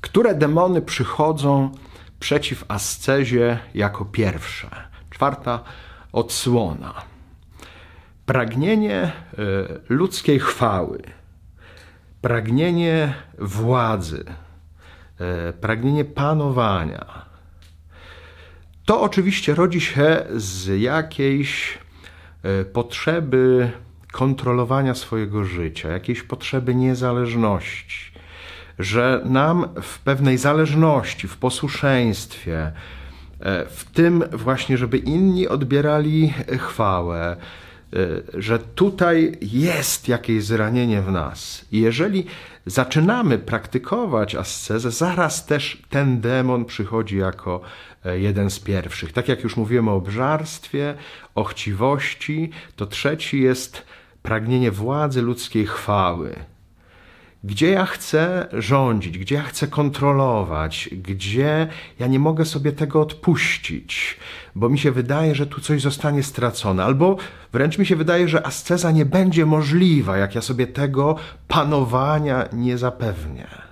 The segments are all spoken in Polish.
Które demony przychodzą przeciw ascezie jako pierwsze? Czwarta odsłona. Pragnienie e, ludzkiej chwały, pragnienie władzy, e, pragnienie panowania. To oczywiście rodzi się z jakiejś e, potrzeby kontrolowania swojego życia, jakiejś potrzeby niezależności, że nam w pewnej zależności, w posłuszeństwie, w tym właśnie, żeby inni odbierali chwałę, Y, że tutaj jest jakieś zranienie w nas. I jeżeli zaczynamy praktykować ascezę, zaraz też ten demon przychodzi jako e, jeden z pierwszych. Tak jak już mówiłem o obżarstwie, o chciwości, to trzeci jest pragnienie władzy ludzkiej chwały gdzie ja chcę rządzić, gdzie ja chcę kontrolować, gdzie ja nie mogę sobie tego odpuścić, bo mi się wydaje, że tu coś zostanie stracone, albo wręcz mi się wydaje, że asceza nie będzie możliwa, jak ja sobie tego panowania nie zapewnię.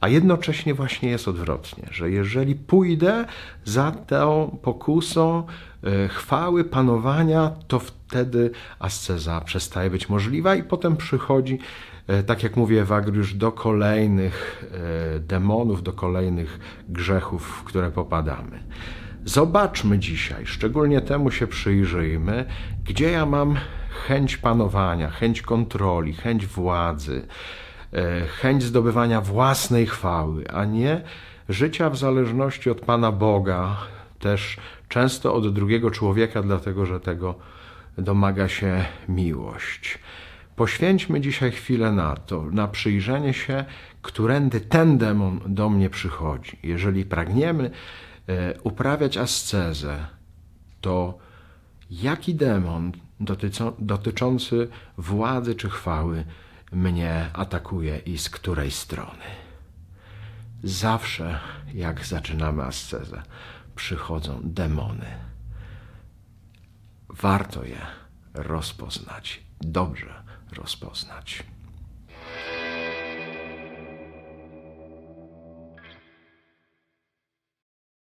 A jednocześnie właśnie jest odwrotnie, że jeżeli pójdę za tą pokusą e, chwały, panowania, to wtedy asceza przestaje być możliwa i potem przychodzi E, tak jak mówię, Wagriusz, do kolejnych e, demonów, do kolejnych grzechów, w które popadamy. Zobaczmy dzisiaj, szczególnie temu się przyjrzyjmy, gdzie ja mam chęć panowania, chęć kontroli, chęć władzy, chęć zdobywania własnej chwały, a nie życia w zależności od Pana Boga, też często od drugiego człowieka, dlatego że tego domaga się miłość. Poświęćmy dzisiaj chwilę na to, na przyjrzenie się, którędy ten demon do mnie przychodzi. Jeżeli pragniemy e, uprawiać ascezę, to jaki demon dotyczący władzy czy chwały mnie atakuje i z której strony? Zawsze, jak zaczynamy ascezę, przychodzą demony. Warto je rozpoznać dobrze rozpoznać.